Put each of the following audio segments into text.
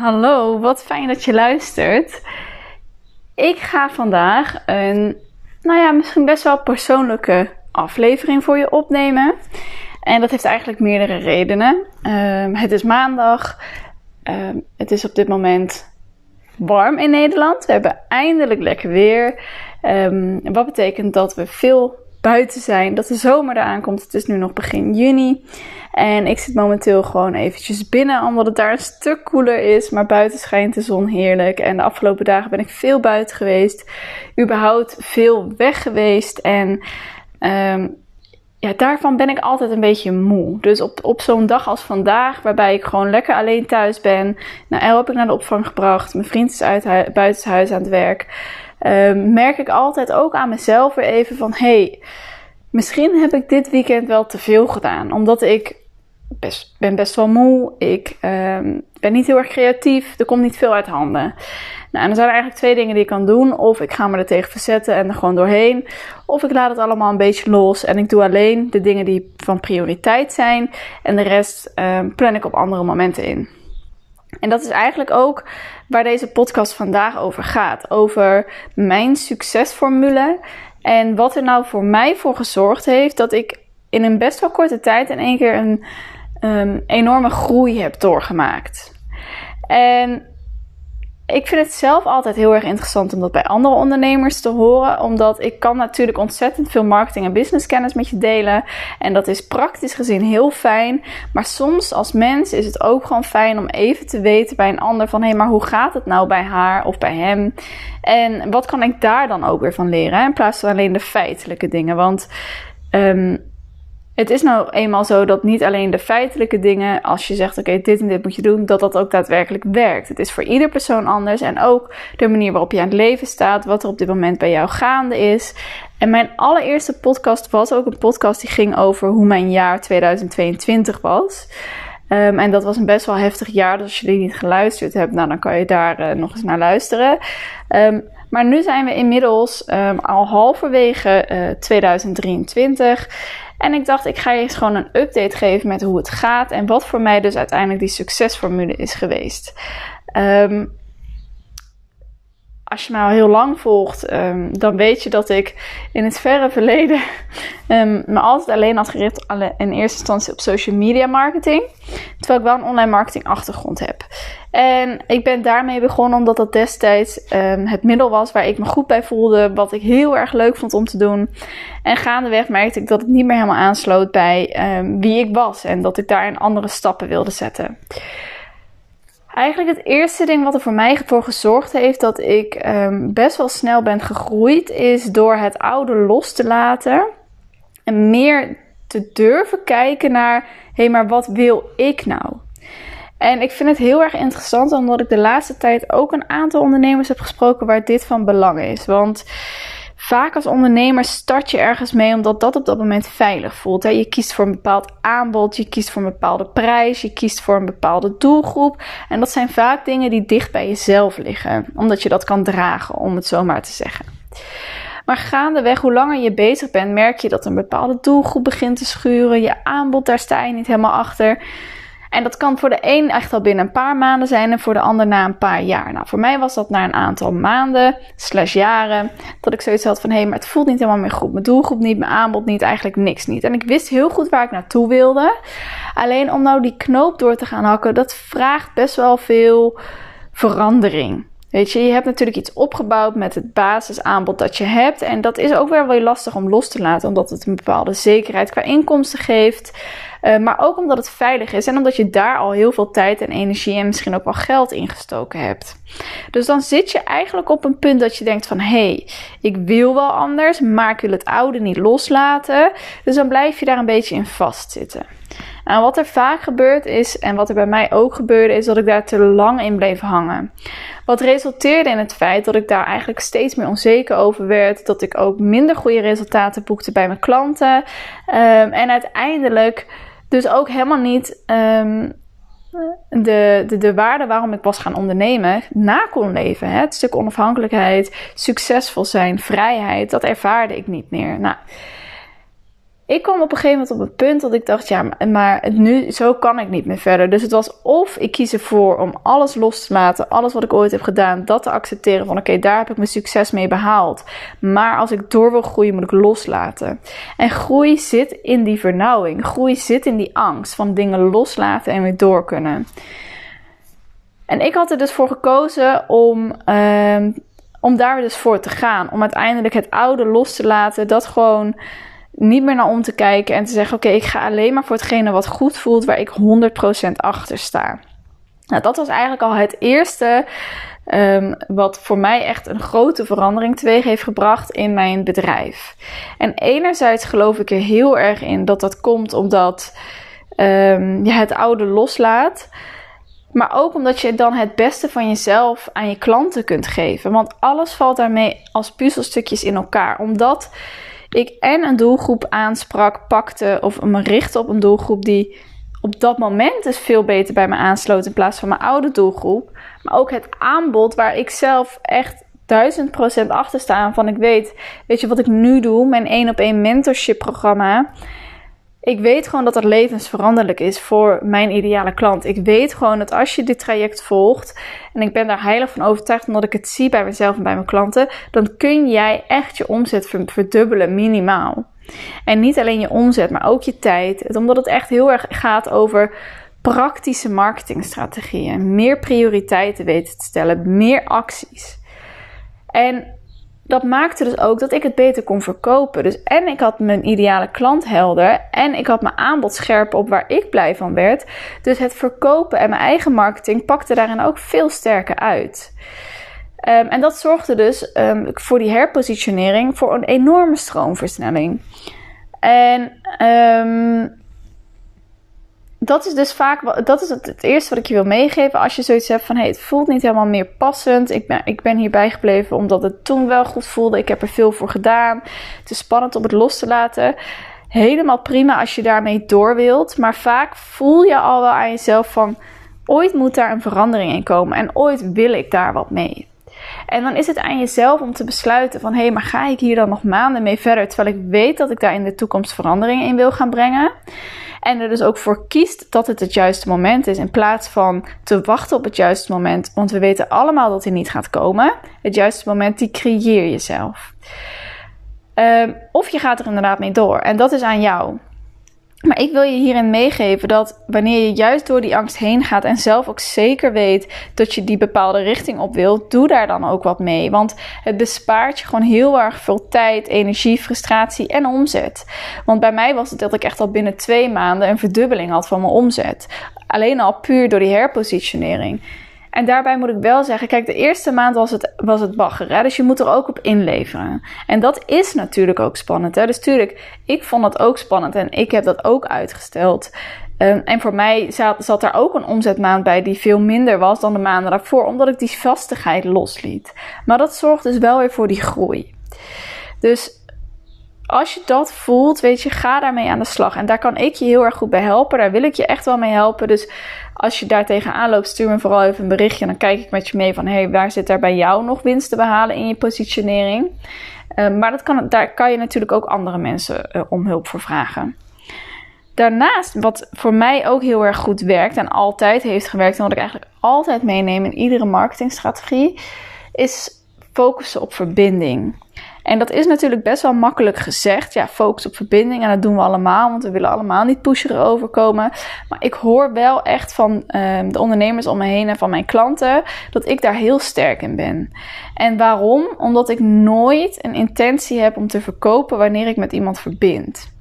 Hallo, wat fijn dat je luistert. Ik ga vandaag een, nou ja, misschien best wel persoonlijke aflevering voor je opnemen. En dat heeft eigenlijk meerdere redenen. Ehm, het is maandag. Ehm, het is op dit moment warm in Nederland. We hebben eindelijk lekker weer. Um, wat betekent dat we veel buiten zijn, dat de zomer eraan komt. Het is nu nog begin juni. En ik zit momenteel gewoon eventjes binnen, omdat het daar een stuk koeler is. Maar buiten schijnt de zon heerlijk. En de afgelopen dagen ben ik veel buiten geweest. Überhaupt veel weg geweest. En um, ja, daarvan ben ik altijd een beetje moe. Dus op, op zo'n dag als vandaag, waarbij ik gewoon lekker alleen thuis ben. Nou, El heb ik naar de opvang gebracht. Mijn vriend is uit buitenshuis aan het werk. Um, merk ik altijd ook aan mezelf weer even van... Hey, misschien heb ik dit weekend wel te veel gedaan. Omdat ik best, ben best wel moe. Ik um, ben niet heel erg creatief. Er komt niet veel uit handen. Nou, en er zijn eigenlijk twee dingen die ik kan doen. Of ik ga me er tegen verzetten en er gewoon doorheen. Of ik laat het allemaal een beetje los en ik doe alleen de dingen die van prioriteit zijn. En de rest um, plan ik op andere momenten in. En dat is eigenlijk ook waar deze podcast vandaag over gaat. Over mijn succesformule. En wat er nou voor mij voor gezorgd heeft dat ik in een best wel korte tijd in één keer een enorme groei heb doorgemaakt. En ik vind het zelf altijd heel erg interessant om dat bij andere ondernemers te horen. Omdat ik kan natuurlijk ontzettend veel marketing en business kennis met je delen. En dat is praktisch gezien heel fijn. Maar soms als mens is het ook gewoon fijn om even te weten bij een ander van... hé, hey, maar hoe gaat het nou bij haar of bij hem? En wat kan ik daar dan ook weer van leren? In plaats van alleen de feitelijke dingen. Want... Um, het is nou eenmaal zo dat niet alleen de feitelijke dingen, als je zegt oké, dit en dit moet je doen, dat dat ook daadwerkelijk werkt. Het is voor ieder persoon anders en ook de manier waarop je aan het leven staat, wat er op dit moment bij jou gaande is. En mijn allereerste podcast was ook een podcast die ging over hoe mijn jaar 2022 was. Um, en dat was een best wel heftig jaar, dus als je die niet geluisterd hebt, nou, dan kan je daar uh, nog eens naar luisteren. Um, maar nu zijn we inmiddels um, al halverwege uh, 2023. En ik dacht, ik ga je eens gewoon een update geven met hoe het gaat en wat voor mij dus uiteindelijk die succesformule is geweest. Um, als je mij al heel lang volgt, um, dan weet je dat ik in het verre verleden um, me altijd alleen had gericht in eerste instantie op social media marketing. Terwijl ik wel een online marketing achtergrond heb. En ik ben daarmee begonnen omdat dat destijds um, het middel was waar ik me goed bij voelde. Wat ik heel erg leuk vond om te doen. En gaandeweg merkte ik dat het niet meer helemaal aansloot bij wie ik was. En dat ik daarin andere stappen wilde zetten. Eigenlijk het eerste ding wat er voor mij voor gezorgd heeft dat ik um, best wel snel ben gegroeid, is door het oude los te laten en meer te durven kijken naar, hé, hey, maar wat wil ik nou? En ik vind het heel erg interessant, omdat ik de laatste tijd ook een aantal ondernemers heb gesproken waar dit van belang is. Want Vaak als ondernemer start je ergens mee omdat dat op dat moment veilig voelt. Je kiest voor een bepaald aanbod, je kiest voor een bepaalde prijs, je kiest voor een bepaalde doelgroep. En dat zijn vaak dingen die dicht bij jezelf liggen, omdat je dat kan dragen, om het zo maar te zeggen. Maar gaandeweg, hoe langer je bezig bent, merk je dat een bepaalde doelgroep begint te schuren. Je aanbod, daar sta je niet helemaal achter. En dat kan voor de een echt al binnen een paar maanden zijn en voor de ander na een paar jaar. Nou, voor mij was dat na een aantal maanden, slash jaren, dat ik zoiets had van, hé, hey, maar het voelt niet helemaal meer goed. Mijn doelgroep niet, mijn aanbod niet, eigenlijk niks niet. En ik wist heel goed waar ik naartoe wilde. Alleen om nou die knoop door te gaan hakken, dat vraagt best wel veel verandering. Weet je, je hebt natuurlijk iets opgebouwd met het basisaanbod dat je hebt. En dat is ook weer wel lastig om los te laten, omdat het een bepaalde zekerheid qua inkomsten geeft. Uh, maar ook omdat het veilig is en omdat je daar al heel veel tijd en energie en misschien ook wel geld in gestoken hebt. Dus dan zit je eigenlijk op een punt dat je denkt van hé, hey, ik wil wel anders, maar ik wil het oude niet loslaten. Dus dan blijf je daar een beetje in vastzitten. Nou, wat er vaak gebeurt is, en wat er bij mij ook gebeurde, is dat ik daar te lang in bleef hangen. Wat resulteerde in het feit dat ik daar eigenlijk steeds meer onzeker over werd. Dat ik ook minder goede resultaten boekte bij mijn klanten. Um, en uiteindelijk dus ook helemaal niet um, de, de, de waarde waarom ik was gaan ondernemen na kon leven. Hè? Het stuk onafhankelijkheid, succesvol zijn, vrijheid, dat ervaarde ik niet meer. Nou, ik kwam op een gegeven moment op het punt dat ik dacht, ja, maar nu, zo kan ik niet meer verder. Dus het was of ik kies ervoor om alles los te laten, alles wat ik ooit heb gedaan, dat te accepteren van oké, daar heb ik mijn succes mee behaald. Maar als ik door wil groeien, moet ik loslaten. En groei zit in die vernauwing. Groei zit in die angst van dingen loslaten en weer door kunnen. En ik had er dus voor gekozen om, um, om daar dus voor te gaan. Om uiteindelijk het oude los te laten. Dat gewoon niet meer naar om te kijken en te zeggen: Oké, ik ga alleen maar voor hetgene wat goed voelt, waar ik 100% achter sta. Nou, dat was eigenlijk al het eerste um, wat voor mij echt een grote verandering teweeg heeft gebracht in mijn bedrijf. En enerzijds geloof ik er heel erg in dat dat komt omdat um, je het oude loslaat. Maar ook omdat je dan het beste van jezelf aan je klanten kunt geven. Want alles valt daarmee als puzzelstukjes in elkaar. Omdat ik en een doelgroep aansprak, pakte of me richtte op een doelgroep die op dat moment dus veel beter bij me aansloot in plaats van mijn oude doelgroep. Maar ook het aanbod waar ik zelf echt duizend procent achter sta. Van ik weet, weet je wat ik nu doe, mijn één op één mentorship programma ik weet gewoon dat dat levensveranderlijk is voor mijn ideale klant. Ik weet gewoon dat als je dit traject volgt, en ik ben daar heilig van overtuigd omdat ik het zie bij mezelf en bij mijn klanten, dan kun jij echt je omzet verdubbelen minimaal. En niet alleen je omzet, maar ook je tijd. Omdat het echt heel erg gaat over praktische marketingstrategieën. Meer prioriteiten weten te stellen, meer acties. En dat maakte dus ook dat ik het beter kon verkopen. Dus en ik had mijn ideale klant helder en ik had mijn aanbod scherp op waar ik blij van werd. Dus het verkopen en mijn eigen marketing pakte daarin ook veel sterker uit. Um, en dat zorgde dus um, voor die herpositionering voor een enorme stroomversnelling. En um, dat is dus vaak dat is het, het, eerste wat ik je wil meegeven. Als je zoiets hebt van hey, het voelt niet helemaal meer passend. Ik ben, ik ben hierbij gebleven omdat het toen wel goed voelde. Ik heb er veel voor gedaan. Het is spannend om het los te laten. Helemaal prima als je daarmee door wilt. Maar vaak voel je al wel aan jezelf van ooit moet daar een verandering in komen. En ooit wil ik daar wat mee. En dan is het aan jezelf om te besluiten van hé, hey, maar ga ik hier dan nog maanden mee verder terwijl ik weet dat ik daar in de toekomst verandering in wil gaan brengen? En er dus ook voor kiest dat het het juiste moment is. In plaats van te wachten op het juiste moment. Want we weten allemaal dat hij niet gaat komen. Het juiste moment, die creëer je zelf. Um, of je gaat er inderdaad mee door. En dat is aan jou. Maar ik wil je hierin meegeven dat wanneer je juist door die angst heen gaat en zelf ook zeker weet dat je die bepaalde richting op wilt, doe daar dan ook wat mee. Want het bespaart je gewoon heel erg veel tijd, energie, frustratie en omzet. Want bij mij was het dat ik echt al binnen twee maanden een verdubbeling had van mijn omzet. Alleen al puur door die herpositionering. En daarbij moet ik wel zeggen, kijk, de eerste maand was het, was het bagger. Hè? Dus je moet er ook op inleveren. En dat is natuurlijk ook spannend. Hè? Dus tuurlijk, ik vond dat ook spannend en ik heb dat ook uitgesteld. Um, en voor mij zat, zat daar ook een omzetmaand bij die veel minder was dan de maanden daarvoor, omdat ik die vastigheid losliet. Maar dat zorgt dus wel weer voor die groei. Dus als je dat voelt, weet je, ga daarmee aan de slag. En daar kan ik je heel erg goed bij helpen. Daar wil ik je echt wel mee helpen. Dus als je daar tegenaan loopt, stuur me vooral even een berichtje. Dan kijk ik met je mee van, hey, waar zit daar bij jou nog winst te behalen in je positionering? Uh, maar dat kan, daar kan je natuurlijk ook andere mensen uh, om hulp voor vragen. Daarnaast, wat voor mij ook heel erg goed werkt en altijd heeft gewerkt en wat ik eigenlijk altijd meeneem in iedere marketingstrategie, is focussen op verbinding. En dat is natuurlijk best wel makkelijk gezegd. Ja, focus op verbinding. En dat doen we allemaal, want we willen allemaal niet pusher overkomen. Maar ik hoor wel echt van um, de ondernemers om me heen en van mijn klanten dat ik daar heel sterk in ben. En waarom? Omdat ik nooit een intentie heb om te verkopen wanneer ik met iemand verbind.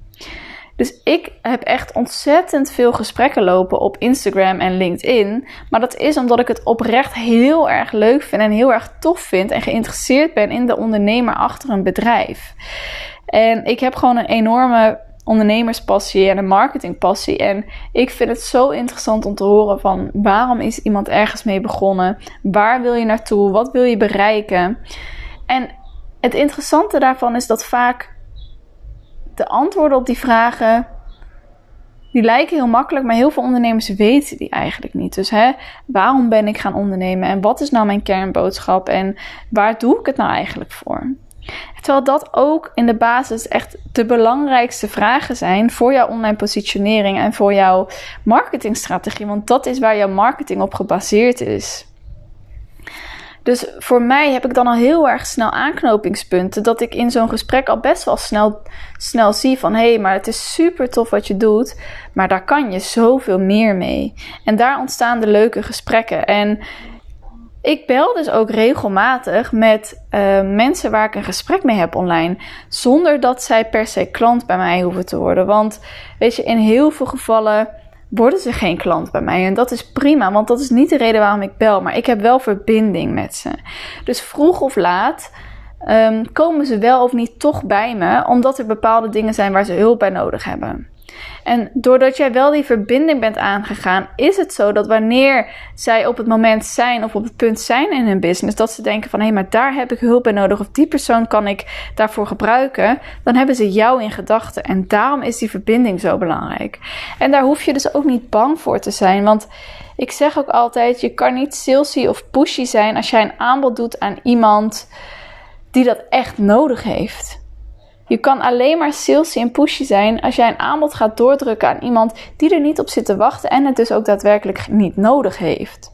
Dus ik heb echt ontzettend veel gesprekken lopen op Instagram en LinkedIn. Maar dat is omdat ik het oprecht heel erg leuk vind en heel erg tof vind en geïnteresseerd ben in de ondernemer achter een bedrijf. En ik heb gewoon een enorme ondernemerspassie en een marketingpassie. En ik vind het zo interessant om te horen van waarom is iemand ergens mee begonnen? Waar wil je naartoe? Wat wil je bereiken? En het interessante daarvan is dat vaak de antwoorden op die vragen, die lijken heel makkelijk, maar heel veel ondernemers weten die eigenlijk niet. Dus hè, waarom ben ik gaan ondernemen en wat is nou mijn kernboodschap en waar doe ik het nou eigenlijk voor? Terwijl dat ook in de basis echt de belangrijkste vragen zijn voor jouw online positionering en voor jouw marketingstrategie. Want dat is waar jouw marketing op gebaseerd is. Dus voor mij heb ik dan al heel erg snel aanknopingspunten. Dat ik in zo'n gesprek al best wel snel, snel zie van hé, hey, maar het is super tof wat je doet. Maar daar kan je zoveel meer mee. En daar ontstaan de leuke gesprekken. En ik bel dus ook regelmatig met uh, mensen waar ik een gesprek mee heb online. Zonder dat zij per se klant bij mij hoeven te worden. Want weet je, in heel veel gevallen worden ze geen klant bij mij. En dat is prima, want dat is niet de reden waarom ik bel. Maar ik heb wel verbinding met ze. Dus vroeg of laat um, komen ze wel of niet toch bij me, omdat er bepaalde dingen zijn waar ze hulp bij nodig hebben. En doordat jij wel die verbinding bent aangegaan, is het zo dat wanneer zij op het moment zijn of op het punt zijn in hun business, dat ze denken van hé, hey, maar daar heb ik hulp bij nodig of die persoon kan ik daarvoor gebruiken, dan hebben ze jou in gedachten. En daarom is die verbinding zo belangrijk. En daar hoef je dus ook niet bang voor te zijn, want ik zeg ook altijd, je kan niet salesy of pushy zijn als jij een aanbod doet aan iemand die dat echt nodig heeft. Je kan alleen maar salesy en pushy zijn als jij een aanbod gaat doordrukken aan iemand die er niet op zit te wachten en het dus ook daadwerkelijk niet nodig heeft.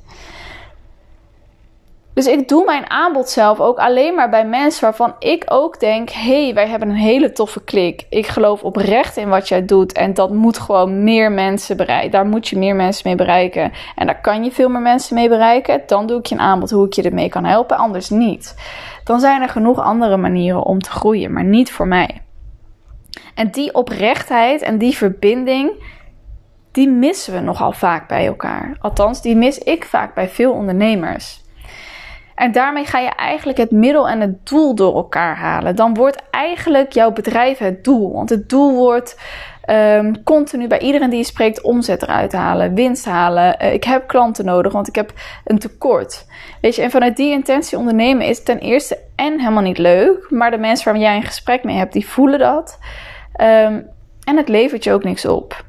Dus ik doe mijn aanbod zelf ook alleen maar bij mensen waarvan ik ook denk: hé, hey, wij hebben een hele toffe klik. Ik geloof oprecht in wat jij doet en dat moet gewoon meer mensen bereiken. Daar moet je meer mensen mee bereiken. En daar kan je veel meer mensen mee bereiken. Dan doe ik je een aanbod hoe ik je ermee kan helpen, anders niet dan zijn er genoeg andere manieren om te groeien, maar niet voor mij. En die oprechtheid en die verbinding, die missen we nogal vaak bij elkaar. Althans, die mis ik vaak bij veel ondernemers. En daarmee ga je eigenlijk het middel en het doel door elkaar halen. Dan wordt eigenlijk jouw bedrijf het doel. Want het doel wordt um, continu bij iedereen die je spreekt omzet eruit halen, winst halen. Uh, ik heb klanten nodig, want ik heb een tekort. Weet je, en vanuit die intentie ondernemen is ten eerste en helemaal niet leuk, maar de mensen waarmee jij een gesprek mee hebt, die voelen dat. Um, en het levert je ook niks op.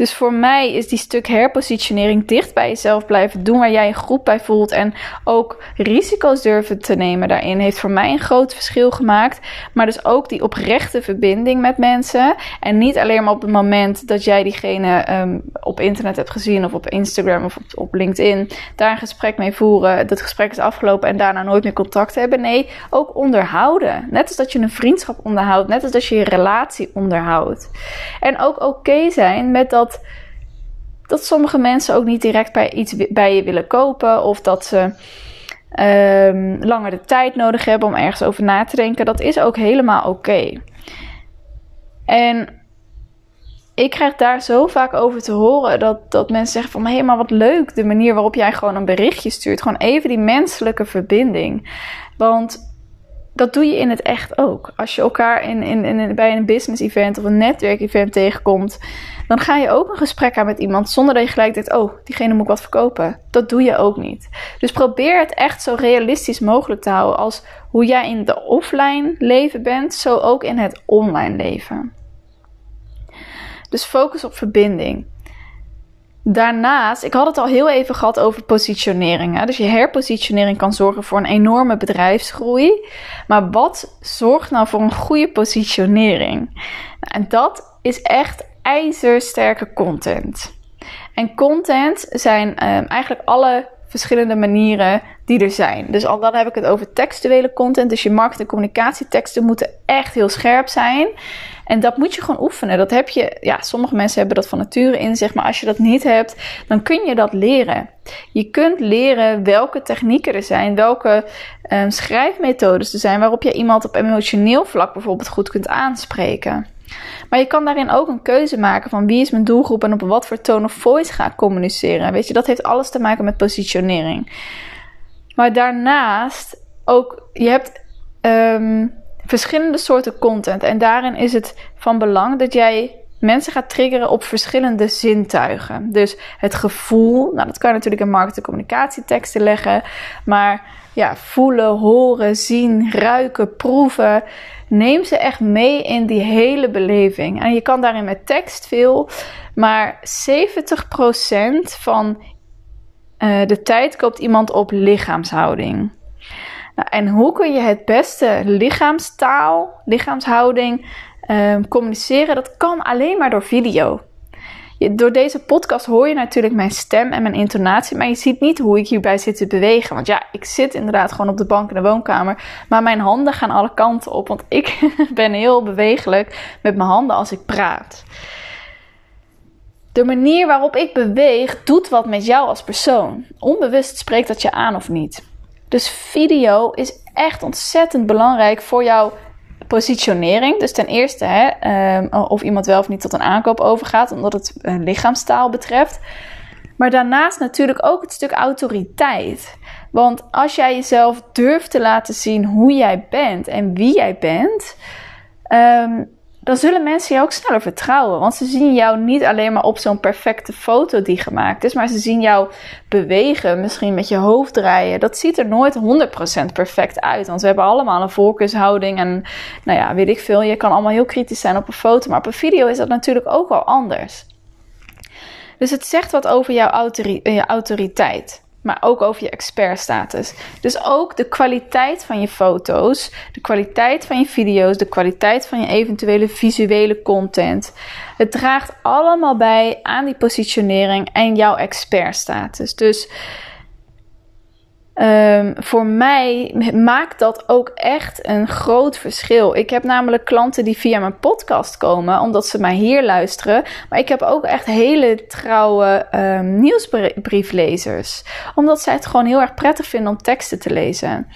Dus voor mij is die stuk herpositionering dicht bij jezelf blijven doen waar jij een groep bij voelt en ook risico's durven te nemen daarin heeft voor mij een groot verschil gemaakt. Maar dus ook die oprechte verbinding met mensen en niet alleen maar op het moment dat jij diegene um, op internet hebt gezien of op Instagram of op, op, LinkedIn daar een gesprek mee voeren, dat gesprek is afgelopen en daarna nooit meer contact hebben. Nee, ook onderhouden. Net als dat je een vriendschap onderhoudt, net als dat je je relatie onderhoudt. En ook oké okay zijn met dat dat, sommige mensen ook niet direct bij iets bij je willen kopen. Of dat ze um, langer de tijd nodig hebben om ergens over na te denken. Dat is ook helemaal oké. En ik krijg daar zo vaak over te horen dat, dat mensen zeggen van... hé, maar wat leuk de manier waarop jij gewoon een berichtje stuurt. Gewoon even die menselijke verbinding. Want dat doe je in het echt ook. Als je elkaar in, in, in, bij een business event of een netwerk event tegenkomt, dan ga je ook een gesprek aan met iemand zonder dat je gelijk denkt: oh, diegene moet ik wat verkopen. Dat doe je ook niet. Dus probeer het echt zo realistisch mogelijk te houden als hoe jij in de offline leven bent, zo ook in het online leven. Dus focus op verbinding. Daarnaast, ik had het al heel even gehad over positionering. Dus je herpositionering kan zorgen voor een enorme bedrijfsgroei. Maar wat zorgt nou voor een goede positionering? Nou, en dat is echt ijzersterke content. En content zijn um, eigenlijk alle verschillende manieren die er zijn. Dus al dan heb ik het over textuele content. Dus je markt- en communicatieteksten moeten echt heel scherp zijn. En dat moet je gewoon oefenen. Dat heb je, ja, sommige mensen hebben dat van nature in zich, maar als je dat niet hebt, dan kun je dat leren. Je kunt leren welke technieken er zijn, welke um, schrijfmethodes er zijn, waarop je iemand op emotioneel vlak bijvoorbeeld goed kunt aanspreken. Maar je kan daarin ook een keuze maken van wie is mijn doelgroep en op wat voor tone of voice ga ik communiceren. Weet je, dat heeft alles te maken met positionering. Maar daarnaast ook, je hebt um, verschillende soorten content. En daarin is het van belang dat jij mensen gaat triggeren op verschillende zintuigen. Dus het gevoel, nou dat kan je natuurlijk in marketing communicatieteksten leggen. Maar ja, voelen, horen, zien, ruiken, proeven. Neem ze echt mee in die hele beleving. En je kan daarin met tekst veel, maar 70% van uh, de tijd koopt iemand op lichaamshouding. Nou, en hoe kun je het beste lichaamstaal, lichaamshouding um, communiceren? Dat kan alleen maar door video. Door deze podcast hoor je natuurlijk mijn stem en mijn intonatie, maar je ziet niet hoe ik hierbij zit te bewegen. Want ja, ik zit inderdaad gewoon op de bank in de woonkamer, maar mijn handen gaan alle kanten op, want ik ben heel bewegelijk met mijn handen als ik praat. De manier waarop ik beweeg doet wat met jou als persoon. Onbewust spreekt dat je aan of niet. Dus video is echt ontzettend belangrijk voor jouw positionering. Dus ten eerste hè, ehm, of iemand wel of niet tot een aankoop overgaat, omdat het lichaamstaal betreft. Maar daarnaast natuurlijk ook het stuk autoriteit. Want als jij jezelf durft te laten zien hoe jij bent en wie jij bent, um, dan zullen mensen jou ook sneller vertrouwen. Want ze zien jou niet alleen maar op zo'n perfecte foto die gemaakt is, maar ze zien jou bewegen, misschien met je hoofd draaien. Dat ziet er nooit 100% perfect uit. Want we hebben allemaal een voorkeurshouding en nou ja, weet ik veel. Je kan allemaal heel kritisch zijn op een foto, maar op een video is dat natuurlijk ook wel anders. Dus het zegt wat over jouw autoriteit maar ook over je expertstatus. Dus ook de kwaliteit van je foto's, de kwaliteit van je video's, de kwaliteit van je eventuele visuele content. Het draagt allemaal bij aan die positionering en jouw expertstatus. Dus Um, voor mij maakt dat ook echt een groot verschil. Ik heb namelijk klanten die via mijn podcast komen, omdat ze mij hier luisteren. Maar ik heb ook echt hele trouwe um, nieuwsbrieflezers, omdat zij het gewoon heel erg prettig vinden om teksten te lezen.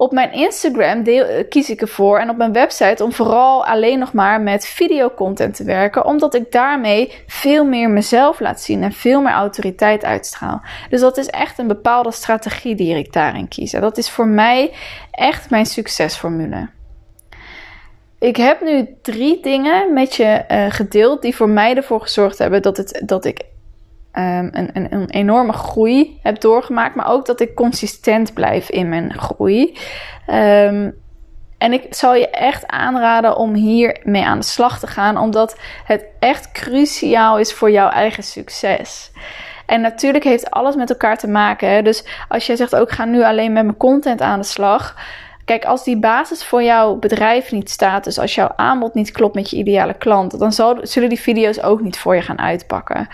Op mijn Instagram eh, kies ik ervoor en op mijn website om vooral alleen nog maar met videocontent te werken, omdat ik daarmee veel meer mezelf laat zien en veel meer autoriteit uitstraal. Dus dat is echt een bepaalde strategie die ik daarin kies. En dat is voor mij echt mijn succesformule. Ik heb nu drie dingen met je uh, gedeeld die voor mij ervoor gezorgd hebben dat, het, dat ik um, een, een, een, enorme groei heb doorgemaakt, maar ook dat ik consistent blijf in mijn groei. Um, en ik zal je echt aanraden om hiermee aan de slag te gaan, omdat het echt cruciaal is voor jouw eigen succes. En natuurlijk heeft alles met elkaar te maken. Dus als jij zegt ook ga nu alleen met mijn content aan de slag Kijk, als die basis voor jouw bedrijf niet staat, dus als jouw aanbod niet klopt met je ideale klant, dan zullen die video's ook niet voor je gaan uitpakken.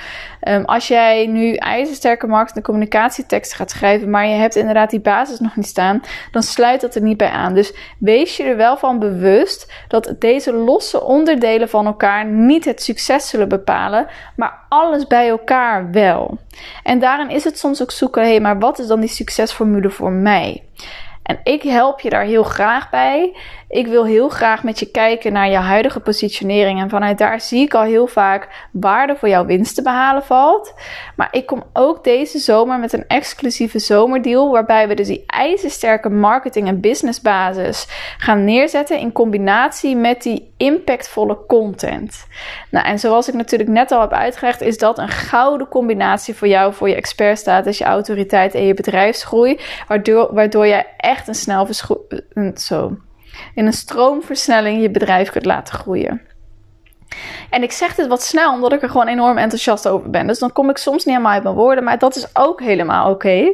Um, als jij nu ijzersterke marketing en communicatieteksten gaat schrijven, maar je hebt inderdaad die basis nog niet staan, dan sluit dat er niet bij aan. Dus wees je er wel van bewust dat deze losse onderdelen van elkaar niet het succes zullen bepalen, maar alles bij elkaar wel. En daarin is het soms ook zoeken, hé, hey, maar wat is dan die succesformule voor mij? En ik help je daar heel graag bij. Ik wil heel graag met je kijken naar je huidige positionering. En vanuit daar zie ik al heel vaak waar er voor jouw winst te behalen valt. Maar ik kom ook deze zomer met een exclusieve zomerdeal. Waarbij we dus die ijzersterke marketing- en businessbasis gaan neerzetten. In combinatie met die impactvolle content. Nou, en zoals ik natuurlijk net al heb uitgelegd, is dat een gouden combinatie voor jou, voor je expertstatus, je autoriteit en je bedrijfsgroei. Waardoor, waardoor jij echt een snel zo in een stroomversnelling je bedrijf kunt laten groeien. En ik zeg dit wat snel, omdat ik er gewoon enorm enthousiast over ben. Dus dan kom ik soms niet helemaal uit mijn woorden, maar dat is ook helemaal oké.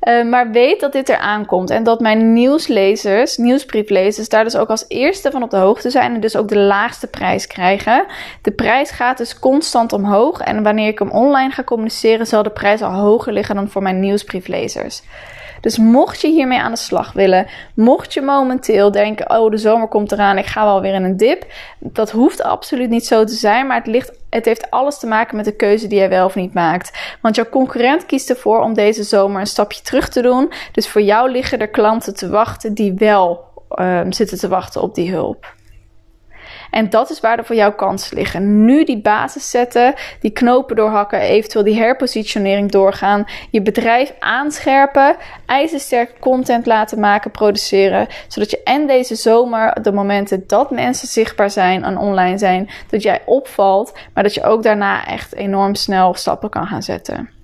Eh, maar weet dat dit eraan komt en dat mijn nieuwslezers, nieuwsbrieflezers, daar dus ook als eerste van op de hoogte zijn en dus ook de laagste prijs krijgen. De prijs gaat dus constant omhoog en wanneer ik hem online ga communiceren, zal de prijs al hoger liggen dan voor mijn nieuwsbrieflezers. Dus mocht je hiermee aan de slag willen, mocht je momenteel denken: oh, de zomer komt eraan, ik ga wel weer in een dip. Dat hoeft absoluut niet zo te zijn, maar het, ligt, het heeft alles te maken met de keuze die jij wel of niet maakt. Want jouw concurrent kiest ervoor om deze zomer een stapje terug te doen. Dus voor jou liggen er klanten te wachten die wel um, zitten te wachten op die hulp. En dat is waar er voor jou kansen liggen. Nu die basis zetten, die knopen doorhakken, eventueel die herpositionering doorgaan, je bedrijf aanscherpen, ijzersterke content laten maken, produceren, zodat je en deze zomer, de momenten dat mensen zichtbaar zijn en online zijn, dat jij opvalt, maar dat je ook daarna echt enorm snel stappen kan gaan zetten.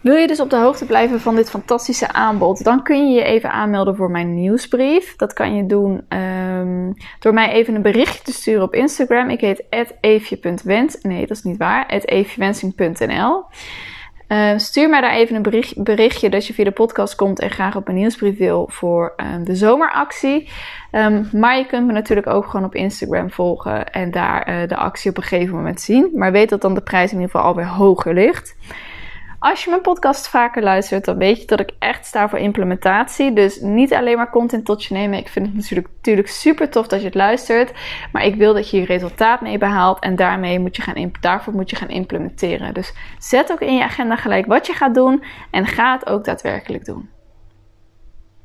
Wil je dus op de hoogte blijven van dit fantastische aanbod, dan kun je je even aanmelden voor mijn nieuwsbrief. Dat kan je doen um, door mij even een berichtje te sturen op Instagram. Ik heet eefje.wens. Nee, dat is niet waar. eefjewensing.nl. Uh, stuur mij daar even een bericht, berichtje dat je via de podcast komt en graag op mijn nieuwsbrief wil voor um, de zomeractie. Maar je kunt me natuurlijk ook gewoon op Instagram volgen en daar uh, de actie op een gegeven moment zien. Maar weet dat dan de prijs in ieder geval alweer hoger ligt. Als je mijn podcast vaker luistert, dan weet je dat ik echt sta voor implementatie. Dus niet alleen maar content tot je nemen. Ik vind het natuurlijk, natuurlijk super tof dat je het luistert. Maar ik wil dat je je resultaat mee behaalt. En daarmee moet je gaan, daarvoor moet je gaan implementeren. Dus zet ook in je agenda gelijk wat je gaat doen. En ga het ook daadwerkelijk doen.